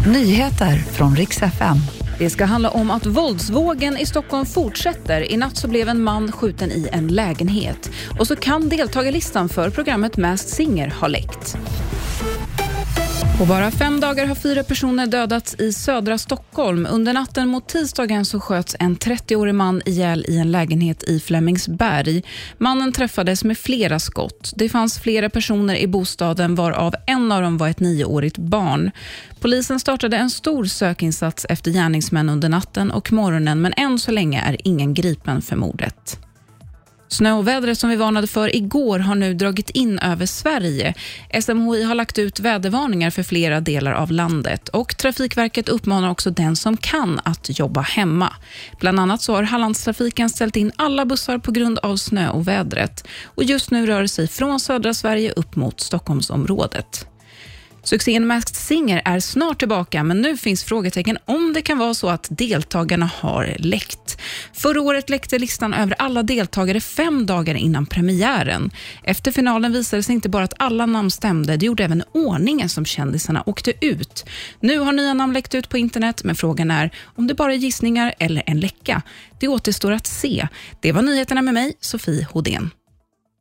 Nyheter från riks FM. Det ska handla om att våldsvågen i Stockholm fortsätter. I natt så blev en man skjuten i en lägenhet. Och så kan deltagarlistan för programmet Masked Singer ha läckt. På bara fem dagar har fyra personer dödats i södra Stockholm. Under natten mot tisdagen så sköts en 30-årig man ihjäl i en lägenhet i Flemingsberg. Mannen träffades med flera skott. Det fanns flera personer i bostaden varav en av dem var ett nioårigt barn. Polisen startade en stor sökinsats efter gärningsmän under natten och morgonen men än så länge är ingen gripen för mordet. Snöovädret som vi varnade för igår har nu dragit in över Sverige. SMHI har lagt ut vädervarningar för flera delar av landet och Trafikverket uppmanar också den som kan att jobba hemma. Bland annat så har Hallandstrafiken ställt in alla bussar på grund av snöovädret och just nu rör det sig från södra Sverige upp mot Stockholmsområdet. Succén Masked Singer är snart tillbaka, men nu finns frågetecken om det kan vara så att deltagarna har läckt. Förra året läckte listan över alla deltagare fem dagar innan premiären. Efter finalen visade det sig inte bara att alla namn stämde, det gjorde även ordningen som kändisarna åkte ut. Nu har nya namn läckt ut på internet, men frågan är om det bara är gissningar eller en läcka. Det återstår att se. Det var nyheterna med mig, Sofie Hodén.